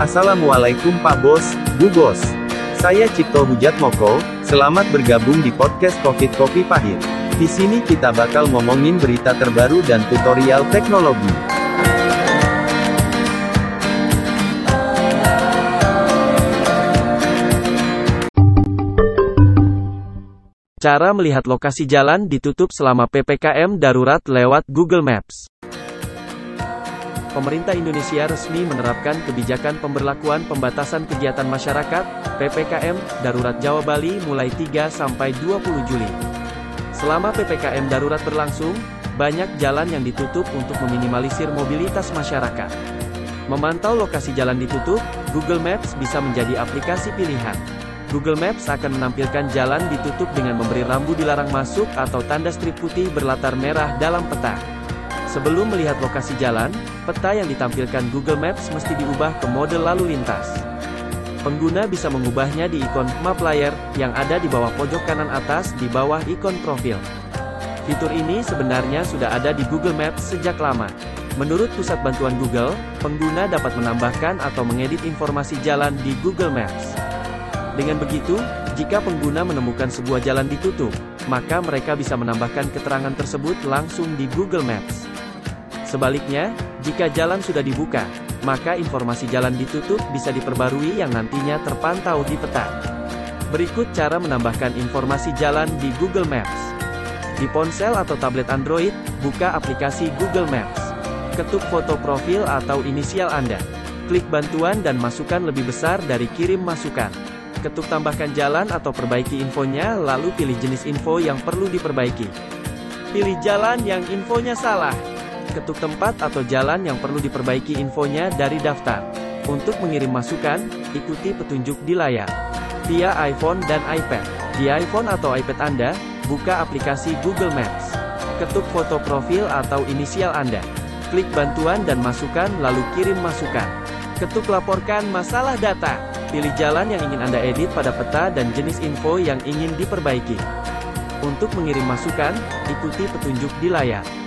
Assalamualaikum Pak Bos, Bu Bos. Saya Cipto Hujat Moko, selamat bergabung di podcast Covid Kopi Pahit. Di sini kita bakal ngomongin berita terbaru dan tutorial teknologi. Cara melihat lokasi jalan ditutup selama PPKM darurat lewat Google Maps. Pemerintah Indonesia resmi menerapkan kebijakan pemberlakuan pembatasan kegiatan masyarakat, PPKM, darurat Jawa Bali mulai 3 sampai 20 Juli. Selama PPKM darurat berlangsung, banyak jalan yang ditutup untuk meminimalisir mobilitas masyarakat. Memantau lokasi jalan ditutup, Google Maps bisa menjadi aplikasi pilihan. Google Maps akan menampilkan jalan ditutup dengan memberi rambu dilarang masuk atau tanda strip putih berlatar merah dalam peta. Sebelum melihat lokasi jalan, peta yang ditampilkan Google Maps mesti diubah ke mode lalu lintas. Pengguna bisa mengubahnya di ikon Map Layer yang ada di bawah pojok kanan atas di bawah ikon profil. Fitur ini sebenarnya sudah ada di Google Maps sejak lama. Menurut Pusat Bantuan Google, pengguna dapat menambahkan atau mengedit informasi jalan di Google Maps. Dengan begitu, jika pengguna menemukan sebuah jalan ditutup, maka mereka bisa menambahkan keterangan tersebut langsung di Google Maps. Sebaliknya, jika jalan sudah dibuka, maka informasi jalan ditutup bisa diperbarui yang nantinya terpantau di peta. Berikut cara menambahkan informasi jalan di Google Maps. Di ponsel atau tablet Android, buka aplikasi Google Maps. Ketuk foto profil atau inisial Anda. Klik bantuan dan masukkan lebih besar dari kirim masukan. Ketuk tambahkan jalan atau perbaiki infonya, lalu pilih jenis info yang perlu diperbaiki. Pilih jalan yang infonya salah. Ketuk tempat atau jalan yang perlu diperbaiki infonya dari daftar. Untuk mengirim masukan, ikuti petunjuk di layar. Via iPhone dan iPad. Di iPhone atau iPad Anda, buka aplikasi Google Maps. Ketuk foto profil atau inisial Anda. Klik bantuan dan masukan lalu kirim masukan. Ketuk laporkan masalah data. Pilih jalan yang ingin Anda edit pada peta dan jenis info yang ingin diperbaiki. Untuk mengirim masukan, ikuti petunjuk di layar.